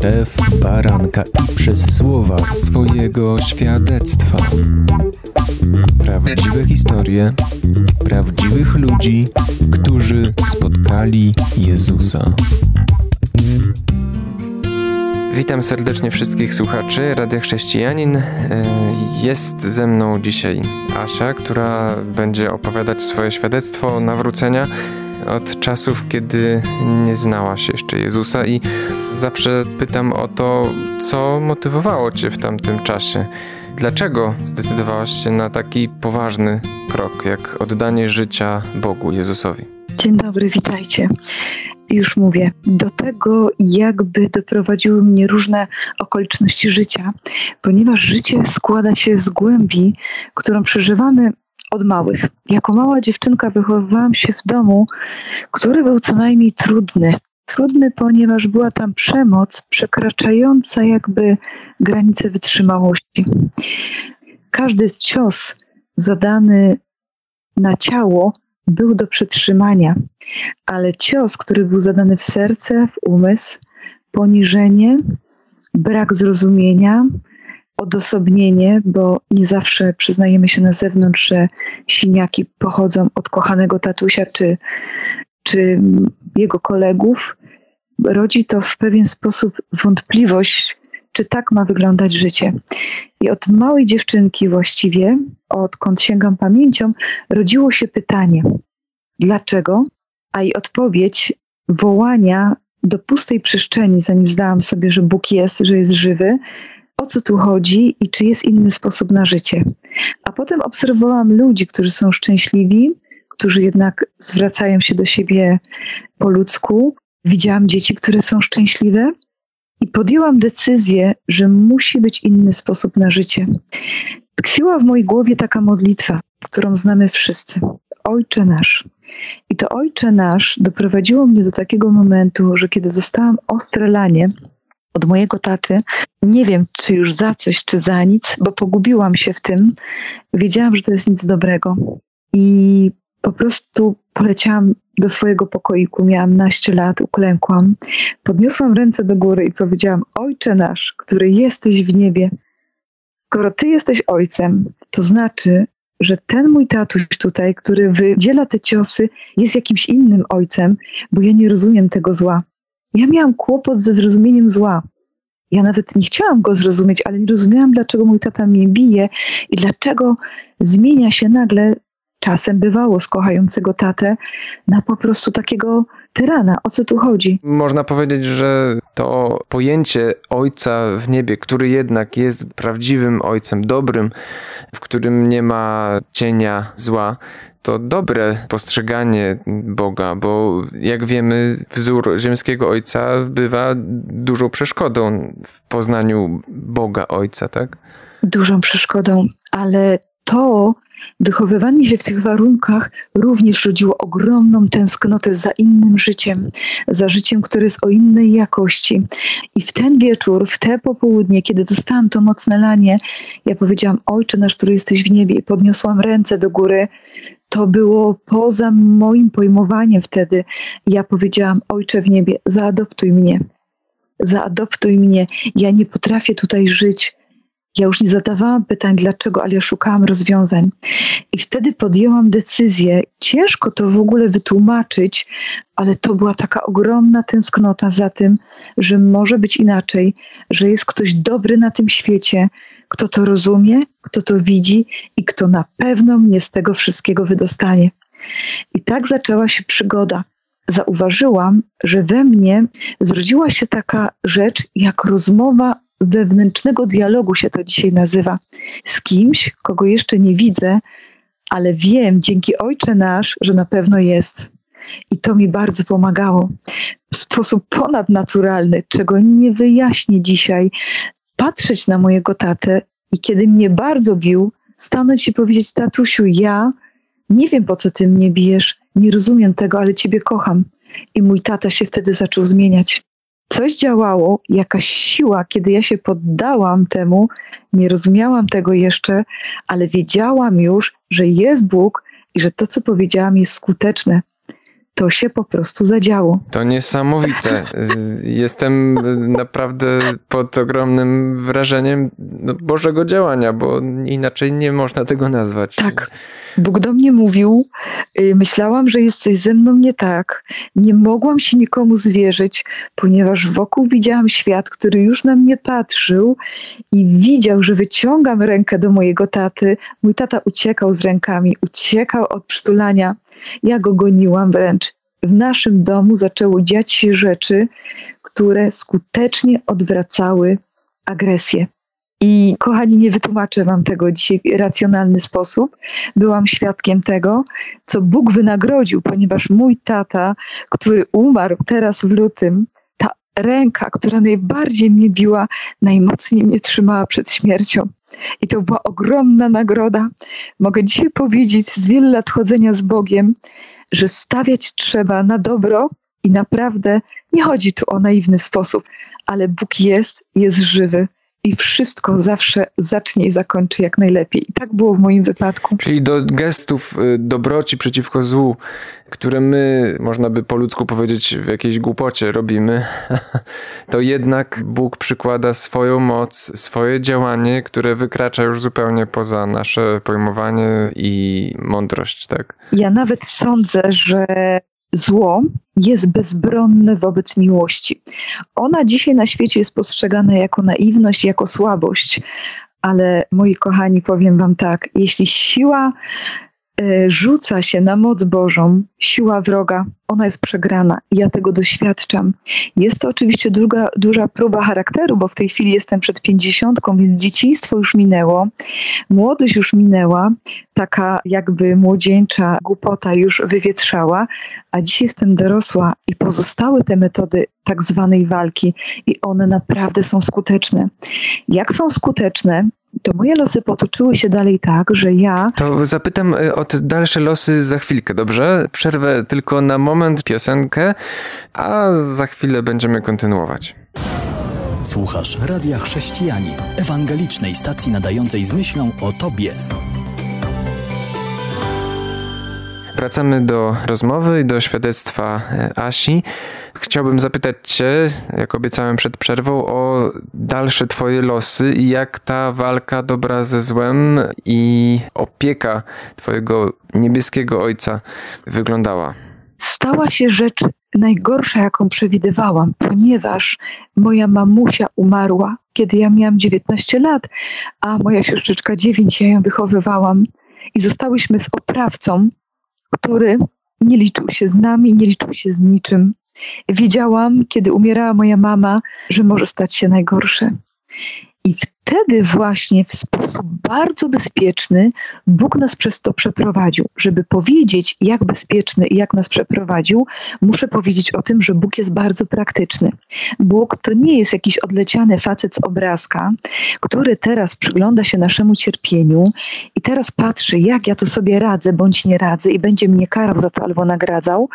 krew baranka i przez słowa swojego świadectwa. Prawdziwe historie prawdziwych ludzi, którzy spotkali Jezusa. Witam serdecznie wszystkich słuchaczy Radia Chrześcijanin. E, jest ze mną dzisiaj Asia, która będzie opowiadać swoje świadectwo nawrócenia od czasów, kiedy nie znałaś jeszcze Jezusa i zawsze pytam o to, co motywowało cię w tamtym czasie. Dlaczego zdecydowałaś się na taki poważny krok, jak oddanie życia Bogu, Jezusowi? Dzień dobry, witajcie. Już mówię, do tego jakby doprowadziły mnie różne okoliczności życia, ponieważ życie składa się z głębi, którą przeżywamy od małych. Jako mała dziewczynka wychowywałam się w domu, który był co najmniej trudny. Trudny, ponieważ była tam przemoc przekraczająca jakby granice wytrzymałości. Każdy cios zadany na ciało był do przetrzymania, ale cios, który był zadany w serce, w umysł, poniżenie, brak zrozumienia, odosobnienie, bo nie zawsze przyznajemy się na zewnątrz, że siniaki pochodzą od kochanego tatusia czy, czy jego kolegów, rodzi to w pewien sposób wątpliwość, czy tak ma wyglądać życie. I od małej dziewczynki właściwie, odkąd sięgam pamięcią, rodziło się pytanie, dlaczego? A i odpowiedź wołania do pustej przestrzeni, zanim zdałam sobie, że Bóg jest, że jest żywy, o co tu chodzi i czy jest inny sposób na życie. A potem obserwowałam ludzi, którzy są szczęśliwi, którzy jednak zwracają się do siebie po ludzku. Widziałam dzieci, które są szczęśliwe i podjęłam decyzję, że musi być inny sposób na życie. Tkwiła w mojej głowie taka modlitwa, którą znamy wszyscy. Ojcze nasz. I to Ojcze nasz doprowadziło mnie do takiego momentu, że kiedy dostałam ostre lanie, od mojego taty. Nie wiem, czy już za coś, czy za nic, bo pogubiłam się w tym. Wiedziałam, że to jest nic dobrego. I po prostu poleciałam do swojego pokoiku. Miałam naście lat, uklękłam. Podniosłam ręce do góry i powiedziałam: Ojcze nasz, który jesteś w niebie, skoro Ty jesteś ojcem, to znaczy, że ten mój tatuś tutaj, który wydziela te ciosy, jest jakimś innym ojcem, bo ja nie rozumiem tego zła. Ja miałam kłopot ze zrozumieniem zła. Ja nawet nie chciałam go zrozumieć, ale nie rozumiałam, dlaczego mój tata mnie bije i dlaczego zmienia się nagle, czasem bywało z kochającego tatę, na po prostu takiego tyrana. O co tu chodzi? Można powiedzieć, że to pojęcie ojca w niebie, który jednak jest prawdziwym ojcem, dobrym, w którym nie ma cienia zła, to dobre postrzeganie Boga, bo jak wiemy, wzór ziemskiego ojca bywa dużą przeszkodą w poznaniu Boga Ojca, tak? Dużą przeszkodą, ale to wychowywanie się w tych warunkach również rodziło ogromną tęsknotę za innym życiem, za życiem, które jest o innej jakości. I w ten wieczór, w te popołudnie, kiedy dostałam to mocne lanie, ja powiedziałam: Ojcze nasz, który jesteś w niebie, i podniosłam ręce do góry. To było poza moim pojmowaniem wtedy. Ja powiedziałam: Ojcze w niebie, zaadoptuj mnie. Zaadoptuj mnie. Ja nie potrafię tutaj żyć ja już nie zadawałam pytań dlaczego, ale ja szukałam rozwiązań. I wtedy podjęłam decyzję. Ciężko to w ogóle wytłumaczyć, ale to była taka ogromna tęsknota za tym, że może być inaczej, że jest ktoś dobry na tym świecie, kto to rozumie, kto to widzi i kto na pewno mnie z tego wszystkiego wydostanie. I tak zaczęła się przygoda. Zauważyłam, że we mnie zrodziła się taka rzecz jak rozmowa wewnętrznego dialogu się to dzisiaj nazywa, z kimś, kogo jeszcze nie widzę, ale wiem dzięki Ojcze Nasz, że na pewno jest. I to mi bardzo pomagało. W sposób ponadnaturalny, czego nie wyjaśnię dzisiaj, patrzeć na mojego tatę i kiedy mnie bardzo bił, stanąć i powiedzieć: Tatusiu, ja nie wiem po co ty mnie bijesz, nie rozumiem tego, ale ciebie kocham. I mój tata się wtedy zaczął zmieniać coś działało, jakaś siła, kiedy ja się poddałam temu, nie rozumiałam tego jeszcze, ale wiedziałam już, że jest Bóg i że to, co powiedziałam, jest skuteczne. to się po prostu zadziało. To niesamowite. Jestem naprawdę pod ogromnym wrażeniem no, Bożego działania, bo inaczej nie można tego nazwać. Tak. Bóg do mnie mówił, y, myślałam, że jest coś ze mną nie tak. Nie mogłam się nikomu zwierzyć, ponieważ wokół widziałam świat, który już na mnie patrzył i widział, że wyciągam rękę do mojego taty. Mój tata uciekał z rękami, uciekał od przytulania. Ja go goniłam wręcz. W naszym domu zaczęły dziać się rzeczy, które skutecznie odwracały agresję. I kochani, nie wytłumaczę wam tego dzisiaj w racjonalny sposób. Byłam świadkiem tego, co Bóg wynagrodził, ponieważ mój tata, który umarł teraz w lutym, ta ręka, która najbardziej mnie biła, najmocniej mnie trzymała przed śmiercią. I to była ogromna nagroda. Mogę dzisiaj powiedzieć z wielu lat chodzenia z Bogiem, że stawiać trzeba na dobro i naprawdę nie chodzi tu o naiwny sposób, ale Bóg jest, jest żywy i wszystko zawsze zacznie i zakończy jak najlepiej. I tak było w moim wypadku. Czyli do gestów y, dobroci przeciwko złu, które my, można by po ludzku powiedzieć, w jakiejś głupocie robimy, to jednak Bóg przykłada swoją moc, swoje działanie, które wykracza już zupełnie poza nasze pojmowanie i mądrość, tak? Ja nawet sądzę, że zło jest bezbronne wobec miłości. Ona dzisiaj na świecie jest postrzegana jako naiwność, jako słabość, ale moi kochani, powiem Wam tak: jeśli siła rzuca się na moc Bożą, siła wroga, ona jest przegrana. Ja tego doświadczam. Jest to oczywiście druga, duża próba charakteru, bo w tej chwili jestem przed pięćdziesiątką, więc dzieciństwo już minęło, młodość już minęła, taka jakby młodzieńcza głupota już wywietrzała, a dzisiaj jestem dorosła i pozostały te metody tak zwanej walki i one naprawdę są skuteczne. Jak są skuteczne? To moje losy potoczyły się dalej tak, że ja. To zapytam e, o te dalsze losy za chwilkę, dobrze? Przerwę tylko na moment piosenkę, a za chwilę będziemy kontynuować. Słuchasz Radia Chrześcijani, ewangelicznej stacji nadającej z myślą o Tobie. Wracamy do rozmowy i do świadectwa e, Asi. Chciałbym zapytać Cię, jak obiecałem przed przerwą, o dalsze Twoje losy i jak ta walka dobra ze złem i opieka Twojego niebieskiego ojca wyglądała. Stała się rzecz najgorsza, jaką przewidywałam, ponieważ moja mamusia umarła, kiedy ja miałam 19 lat, a moja siostrzyczka 9, ja ją wychowywałam i zostałyśmy z oprawcą, który nie liczył się z nami, nie liczył się z niczym. Wiedziałam, kiedy umierała moja mama, że może stać się najgorsze. Wtedy właśnie w sposób bardzo bezpieczny Bóg nas przez to przeprowadził. Żeby powiedzieć, jak bezpieczny i jak nas przeprowadził, muszę powiedzieć o tym, że Bóg jest bardzo praktyczny. Bóg to nie jest jakiś odleciany facet z obrazka, który teraz przygląda się naszemu cierpieniu i teraz patrzy, jak ja to sobie radzę bądź nie radzę i będzie mnie karał za to albo nagradzał,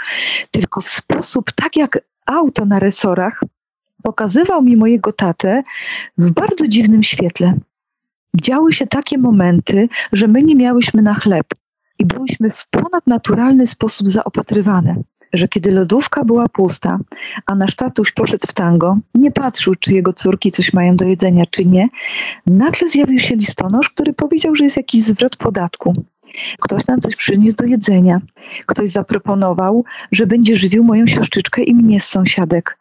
tylko w sposób tak jak auto na resorach, pokazywał mi mojego tatę w bardzo dziwnym świetle. Działy się takie momenty, że my nie miałyśmy na chleb i byłyśmy w ponadnaturalny sposób zaopatrywane. Że kiedy lodówka była pusta, a nasz tatuś poszedł w tango, nie patrzył, czy jego córki coś mają do jedzenia, czy nie, nagle zjawił się listonosz, który powiedział, że jest jakiś zwrot podatku. Ktoś nam coś przyniósł do jedzenia. Ktoś zaproponował, że będzie żywił moją siostrzyczkę i mnie z sąsiadek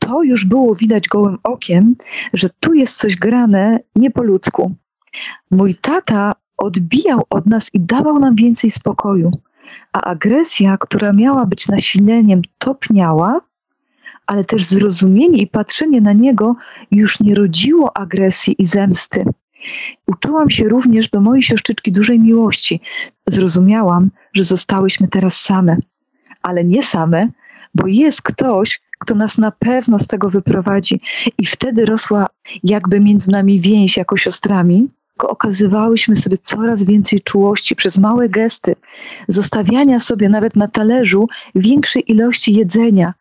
to już było widać gołym okiem, że tu jest coś grane nie po ludzku. Mój tata odbijał od nas i dawał nam więcej spokoju, a agresja, która miała być nasileniem, topniała, ale też zrozumienie i patrzenie na niego już nie rodziło agresji i zemsty. Uczyłam się również do mojej siostrzyczki dużej miłości. Zrozumiałam, że zostałyśmy teraz same, ale nie same, bo jest ktoś, kto nas na pewno z tego wyprowadzi. I wtedy rosła jakby między nami więź jako siostrami. Okazywałyśmy sobie coraz więcej czułości przez małe gesty, zostawiania sobie nawet na talerzu większej ilości jedzenia.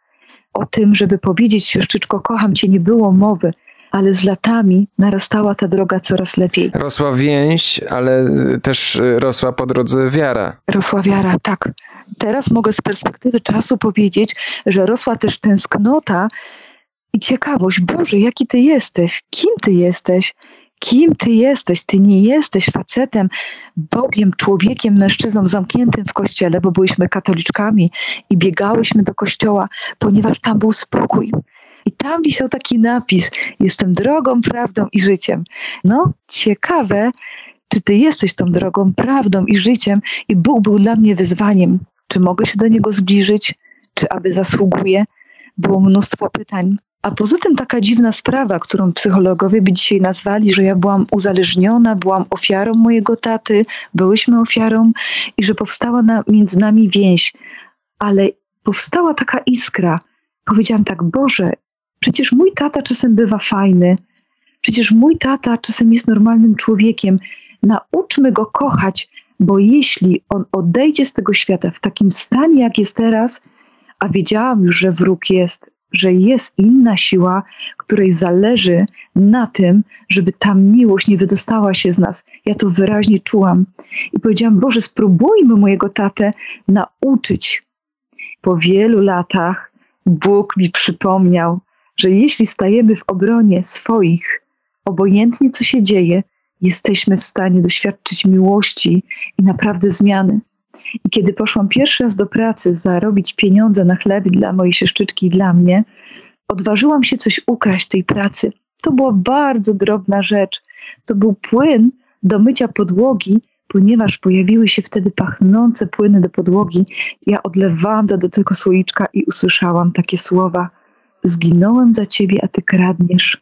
O tym, żeby powiedzieć siostrzyczko, kocham cię, nie było mowy, ale z latami narastała ta droga coraz lepiej. Rosła więź, ale też rosła po drodze wiara. Rosła wiara, tak Teraz mogę z perspektywy czasu powiedzieć, że rosła też tęsknota i ciekawość. Boże, jaki Ty jesteś? Kim Ty jesteś? Kim Ty jesteś? Ty nie jesteś facetem, Bogiem, człowiekiem, mężczyzną zamkniętym w kościele, bo byliśmy katoliczkami i biegałyśmy do kościoła, ponieważ tam był spokój. I tam wisiał taki napis: Jestem drogą, prawdą i życiem. No, ciekawe, czy ty jesteś tą drogą, prawdą i życiem, i Bóg był dla mnie wyzwaniem. Czy mogę się do niego zbliżyć, czy aby zasługuję? Było mnóstwo pytań. A poza tym taka dziwna sprawa, którą psychologowie by dzisiaj nazwali, że ja byłam uzależniona, byłam ofiarą mojego taty, byłyśmy ofiarą i że powstała na, między nami więź. Ale powstała taka iskra. Powiedziałam tak, Boże, przecież mój tata czasem bywa fajny, przecież mój tata czasem jest normalnym człowiekiem. Nauczmy go kochać, bo jeśli on odejdzie z tego świata w takim stanie, jak jest teraz, a wiedziałam już, że wróg jest, że jest inna siła, której zależy na tym, żeby ta miłość nie wydostała się z nas. Ja to wyraźnie czułam. I powiedziałam, Boże, spróbujmy mojego tatę nauczyć. Po wielu latach Bóg mi przypomniał, że jeśli stajemy w obronie swoich, obojętnie co się dzieje, jesteśmy w stanie doświadczyć miłości i naprawdę zmiany. I kiedy poszłam pierwszy raz do pracy zarobić pieniądze na chleb dla mojej sieszczyczki i dla mnie, odważyłam się coś ukraść tej pracy. To była bardzo drobna rzecz. To był płyn do mycia podłogi, ponieważ pojawiły się wtedy pachnące płyny do podłogi. Ja odlewałam to do tego słoiczka i usłyszałam takie słowa: Zginąłem za ciebie, a ty kradniesz.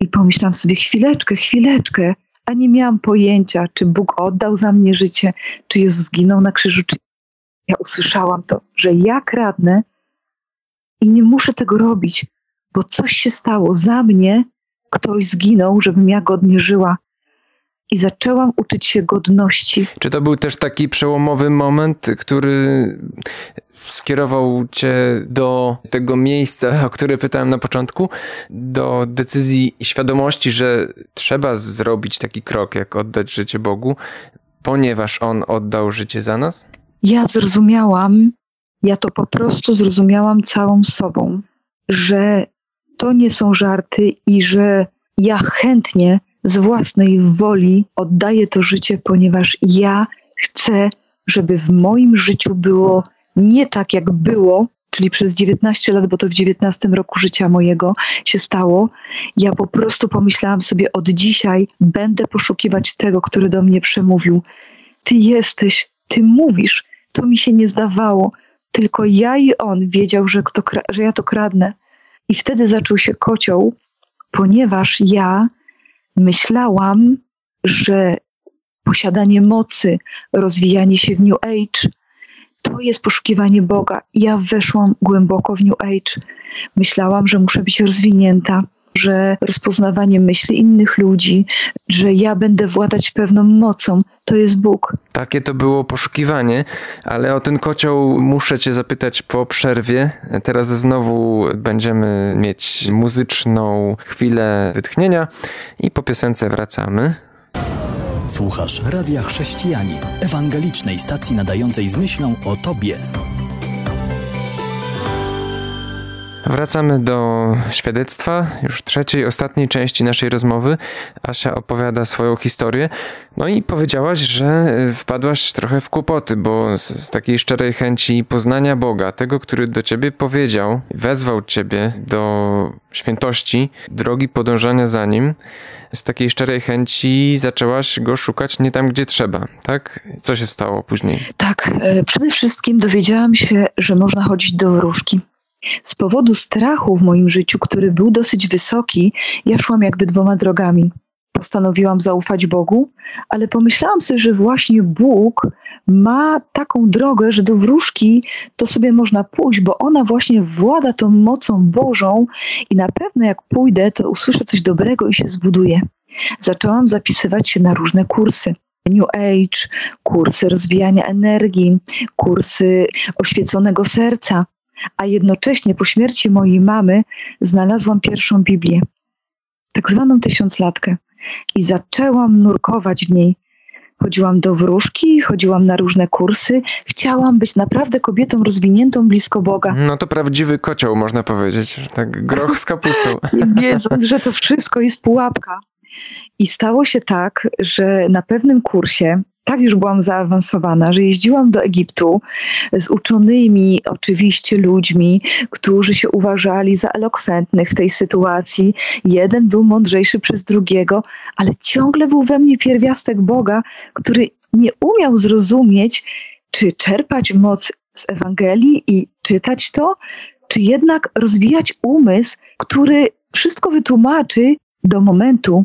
I pomyślałam sobie, chwileczkę, chwileczkę, a nie miałam pojęcia, czy Bóg oddał za mnie życie, czy już zginął na krzyżu, czy ja usłyszałam to, że ja kradnę i nie muszę tego robić, bo coś się stało za mnie, ktoś zginął, żebym ja godnie żyła. I zaczęłam uczyć się godności. Czy to był też taki przełomowy moment, który skierował cię do tego miejsca, o które pytałem na początku, do decyzji i świadomości, że trzeba zrobić taki krok, jak oddać życie Bogu, ponieważ On oddał życie za nas? Ja zrozumiałam, ja to po prostu zrozumiałam całą sobą, że to nie są żarty i że ja chętnie z własnej woli oddaję to życie, ponieważ ja chcę, żeby w moim życiu było nie tak, jak było, czyli przez 19 lat, bo to w 19 roku życia mojego się stało. Ja po prostu pomyślałam sobie, od dzisiaj będę poszukiwać tego, który do mnie przemówił. Ty jesteś, ty mówisz. To mi się nie zdawało. Tylko ja i on wiedział, że, kto, że ja to kradnę. I wtedy zaczął się kocioł, ponieważ ja myślałam, że posiadanie mocy, rozwijanie się w New Age, to jest poszukiwanie Boga. Ja weszłam głęboko w New Age. Myślałam, że muszę być rozwinięta, że rozpoznawanie myśli innych ludzi, że ja będę władać pewną mocą, to jest Bóg. Takie to było poszukiwanie, ale o ten kocioł muszę Cię zapytać po przerwie. Teraz znowu będziemy mieć muzyczną chwilę wytchnienia i po piosence wracamy. Słuchasz Radia Chrześcijani, ewangelicznej stacji nadającej z myślą o Tobie. Wracamy do świadectwa, już trzeciej, ostatniej części naszej rozmowy. Asia opowiada swoją historię. No i powiedziałaś, że wpadłaś trochę w kłopoty, bo z, z, takiej szczerej chęci poznania Boga, tego, który do ciebie powiedział, wezwał ciebie do świętości, drogi podążania za nim, z takiej szczerej chęci zaczęłaś go szukać nie tam, gdzie trzeba, tak? Co się stało później? Tak, e, przede wszystkim dowiedziałam się, że można chodzić do wróżki. Z powodu strachu w moim życiu, który był dosyć wysoki, ja szłam jakby dwoma drogami. Postanowiłam zaufać Bogu, ale pomyślałam sobie, że właśnie Bóg ma taką drogę, że do wróżki to sobie można pójść, bo ona właśnie włada tą mocą Bożą i na pewno jak pójdę, to usłyszę coś dobrego i się zbuduję. Zaczęłam zapisywać się na różne kursy. New Age, kursy rozwijania energii, kursy oświeconego serca a jednocześnie po śmierci mojej mamy znalazłam pierwszą Biblię, tak zwaną tysiąclatkę, i zaczęłam nurkować w niej. chodziłam do wróżki, chodziłam na różne kursy. Chciałam być naprawdę kobietą rozwiniętą blisko Boga. No to prawdziwy kocioł, można powiedzieć. Tak, groch z kapustą. Wiedząc, że to wszystko jest pułapka. I stało się tak, że na pewnym kursie tak już byłam zaawansowana, że jeździłam do Egiptu z uczonymi oczywiście ludźmi, którzy się uważali za elokwentnych w tej sytuacji. Jeden był mądrzejszy przez drugiego, ale ciągle był we mnie pierwiastek Boga, który nie umiał zrozumieć, czy czerpać moc z Ewangelii i czytać to, czy jednak rozwijać umysł, który wszystko wytłumaczy do momentu,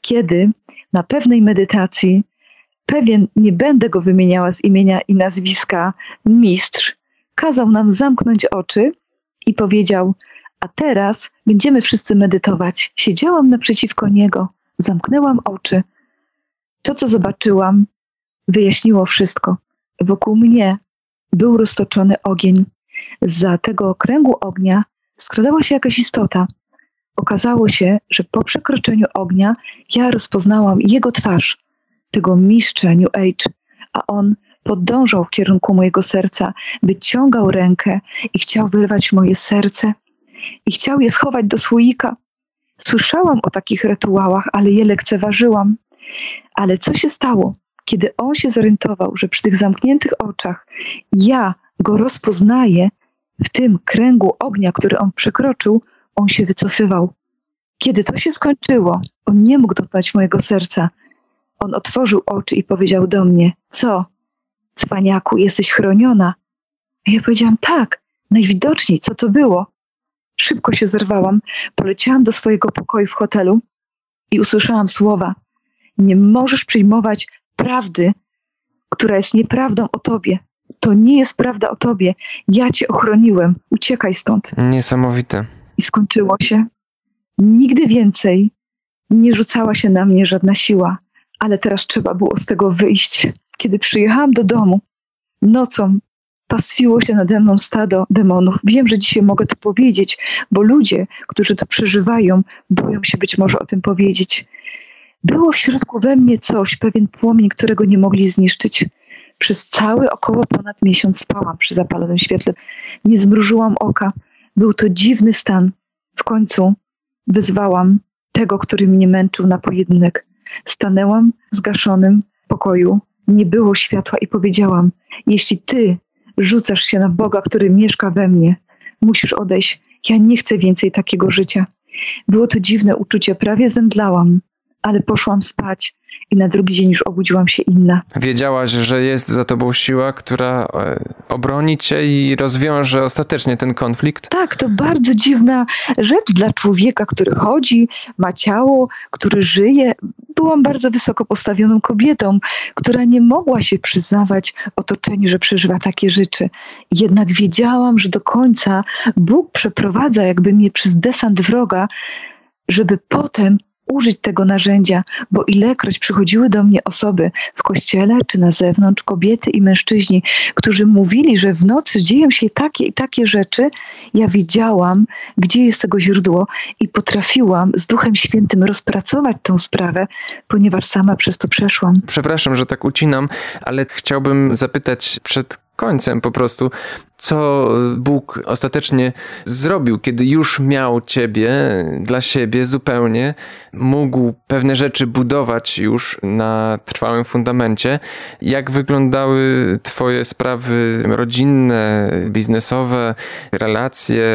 kiedy na pewnej medytacji pewien, nie będę go wymieniała z imienia i nazwiska, mistrz, kazał nam zamknąć oczy i powiedział: A teraz będziemy wszyscy medytować. Siedziałam naprzeciwko niego, zamknęłam oczy. To, co zobaczyłam, wyjaśniło wszystko. Wokół mnie był roztoczony ogień. Za tego okręgu ognia skradała się jakaś istota. Okazało się, że po przekroczeniu ognia ja rozpoznałam jego twarz tego mistrza New Age, a on podążał w kierunku mojego serca, wyciągał rękę i chciał wyrwać moje serce i chciał je schować do słoika. Słyszałam o takich rytuałach, ale je lekceważyłam. Ale co się stało, kiedy on się zorientował, że przy tych zamkniętych oczach ja go rozpoznaję, w tym kręgu ognia, który on przekroczył, on się wycofywał. Kiedy to się skończyło, on nie mógł dotknąć mojego serca, on otworzył oczy i powiedział do mnie: Co, cwaniaku, jesteś chroniona? A ja powiedziałam: Tak, najwidoczniej, co to było? Szybko się zerwałam, poleciałam do swojego pokoju w hotelu i usłyszałam słowa: Nie możesz przyjmować prawdy, która jest nieprawdą o tobie. To nie jest prawda o tobie. Ja cię ochroniłem. Uciekaj stąd. Niesamowite. I skończyło się. Nigdy więcej nie rzucała się na mnie żadna siła ale teraz trzeba było z tego wyjść. Kiedy przyjechałam do domu, nocą pastwiło się nade mną stado demonów. Wiem, że dzisiaj mogę to powiedzieć, bo ludzie, którzy to przeżywają, boją się być może o tym powiedzieć. Było w środku we mnie coś, pewien płomień, którego nie mogli zniszczyć. Przez cały około ponad miesiąc spałam przy zapalonym świetle. Nie zmrużyłam oka. Był to dziwny stan. W końcu wyzwałam tego, który mnie męczył na pojedynek. Stanęłam w zgaszonym pokoju, nie było światła i powiedziałam: Jeśli ty rzucasz się na Boga, który mieszka we mnie, musisz odejść. Ja nie chcę więcej takiego życia. Było to dziwne uczucie, prawie zemdlałam, ale poszłam spać i na drugi dzień już obudziłam się inna. Wiedziałaś, że jest za tobą siła, która e, obroni cię i rozwiąże ostatecznie ten konflikt? Tak, to bardzo dziwna rzecz dla człowieka, który chodzi, ma ciało, który żyje. Byłam bardzo wysoko postawioną kobietą, która nie mogła się przyznawać otoczeniu, że przeżywa takie rzeczy. Jednak wiedziałam, że do końca Bóg przeprowadza jakby mnie przez desant wroga, żeby potem użyć tego narzędzia, bo ilekroć przychodziły do mnie osoby w kościele czy na zewnątrz, kobiety i mężczyźni, którzy mówili, że w nocy dzieją się takie i takie rzeczy, ja wiedziałam, gdzie jest tego źródło i potrafiłam z Duchem Świętym rozpracować tę sprawę, ponieważ sama przez to przeszłam. Przepraszam, że tak ucinam, ale chciałbym zapytać przed końcem po prostu, co Bóg ostatecznie zrobił, kiedy już miał ciebie dla siebie zupełnie, mógł pewne rzeczy budować już na trwałym fundamencie. Jak wyglądały twoje sprawy rodzinne, biznesowe, relacje?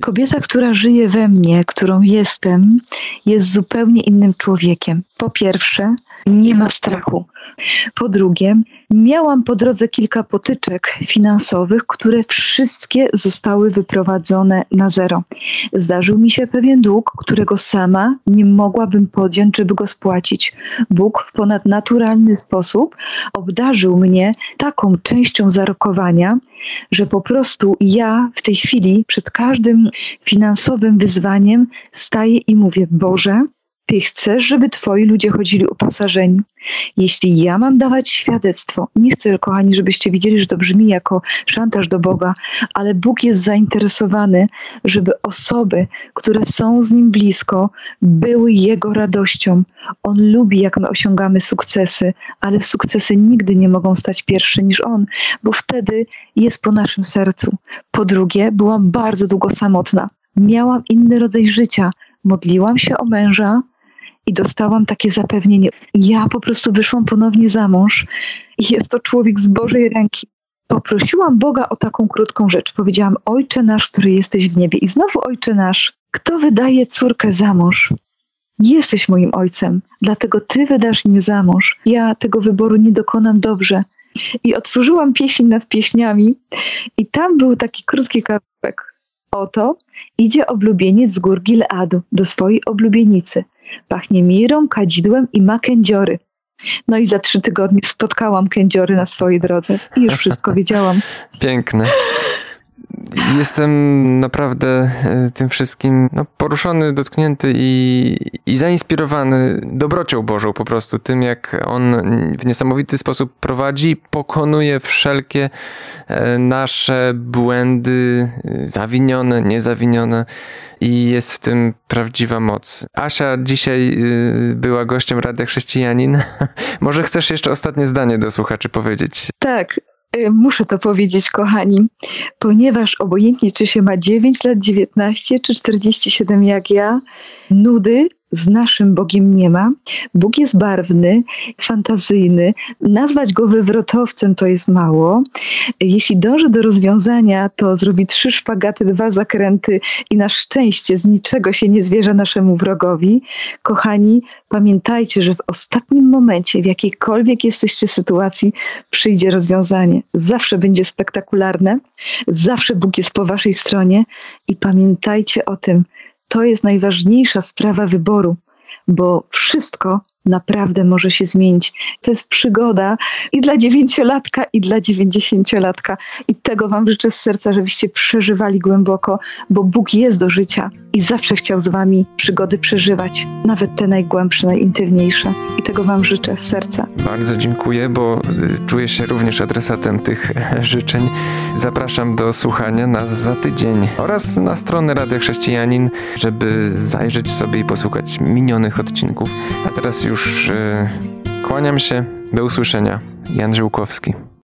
Kobieta, która żyje we mnie, którą jestem, jest zupełnie innym człowiekiem. Po pierwsze, nie ma strachu. Po drugie, miałam po drodze kilka potyczek finansowych, które wszystkie zostały wyprowadzone na zero. Zdarzył mi się pewien dług, którego sama nie mogłabym podjąć, żeby go spłacić. Bóg w ponadnaturalny sposób obdarzył mnie taką częścią zarokowania, że po prostu ja w tej chwili przed każdym finansowym wyzwaniem staję i mówię: Boże, Ty chcesz, żeby Twoi ludzie chodzili uposażeni. Jeśli ja mam dawać świadectwo, nie chcę, kochani, żebyście widzieli, że to brzmi jako szantaż do Boga, ale Bóg jest zainteresowany, żeby osoby, które są z Nim blisko, były Jego radością. On lubi, jak my osiągamy sukcesy, ale sukcesy nigdy nie mogą stać pierwsze niż On, bo wtedy jest po naszym sercu. Po drugie, byłam bardzo długo samotna. Miałam inny rodzaj życia. Modliłam się o męża, i dostałam takie zapewnienie. Ja po prostu wyszłam ponownie za mąż i jest to człowiek z Bożej ręki. Poprosiłam Boga o taką krótką rzecz. Powiedziałam: Ojcze nasz, który jesteś w niebie. I znowu, Ojcze nasz, kto wydaje córkę za mąż? Jesteś moim ojcem, dlatego ty wydasz mnie za mąż. Ja tego wyboru nie dokonam dobrze. I otworzyłam pieśń nad pieśniami, i tam był taki krótki kawałek. Oto idzie oblubieniec z gór Gileadu do swojej oblubienicy. Pachnie mirą, kadzidłem i ma kędziory. No i za trzy tygodnie spotkałam kędziory na swojej drodze i już wszystko wiedziałam. Piękne. Jestem naprawdę e, tym wszystkim no, poruszony, dotknięty i, i zainspirowany dobrocią Bożą po prostu, tym jak On w niesamowity sposób prowadzi, pokonuje wszelkie e, nasze błędy, e, zawinione, niezawinione i jest w tym prawdziwa moc. Asia dzisiaj była gościem Radia Chrześcijanin. Może chcesz jeszcze ostatnie zdanie do słuchaczy powiedzieć? Tak, Y, muszę to powiedzieć, kochani, ponieważ obojętnie czy się ma 9 lat, 19 czy 47 jak ja, nudy z naszym Bogiem nie ma. Bóg jest barwny, fantazyjny. Nazwać go wywrotowcem to jest mało. Jeśli dąży do rozwiązania, to zrobi trzy szpagaty, dwa zakręty i na szczęście z niczego się nie zwierza naszemu wrogowi. Kochani, pamiętajcie, że w ostatnim momencie, w jakiejkolwiek jesteście sytuacji, przyjdzie rozwiązanie. Zawsze będzie spektakularne, zawsze Bóg jest po waszej stronie i pamiętajcie o tym, to jest najważniejsza sprawa wyboru, bo wszystko naprawdę może się zmienić. To jest przygoda i dla dziewięciolatka, i dla dziewięćdziesięciolatka. I tego Wam życzę z serca, żebyście przeżywali głęboko, bo Bóg jest do życia i zawsze chciał z Wami przygody przeżywać, nawet te najgłębsze, najintymniejsze. I tego Wam życzę z serca. Bardzo dziękuję, bo y, czuję się również adresatem tych życzeń. Zapraszam do słuchania nas za tydzień oraz na stronę Radia Chrześcijanin, żeby zajrzeć sobie i posłuchać minionych odcinków. A teraz już już yy, kłaniam się. Do usłyszenia. Jan Żyłkowski.